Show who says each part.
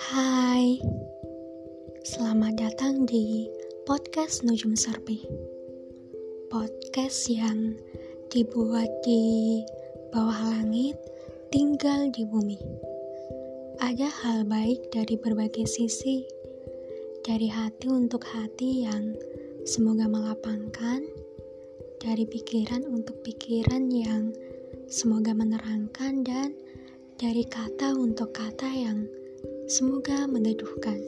Speaker 1: Hai, selamat datang di podcast Nujum Serpi. Podcast yang dibuat di bawah langit, tinggal di bumi. Ada hal baik dari berbagai sisi, dari hati untuk hati yang semoga melapangkan, dari pikiran untuk pikiran yang semoga menerangkan dan dari kata untuk kata yang semoga meneduhkan.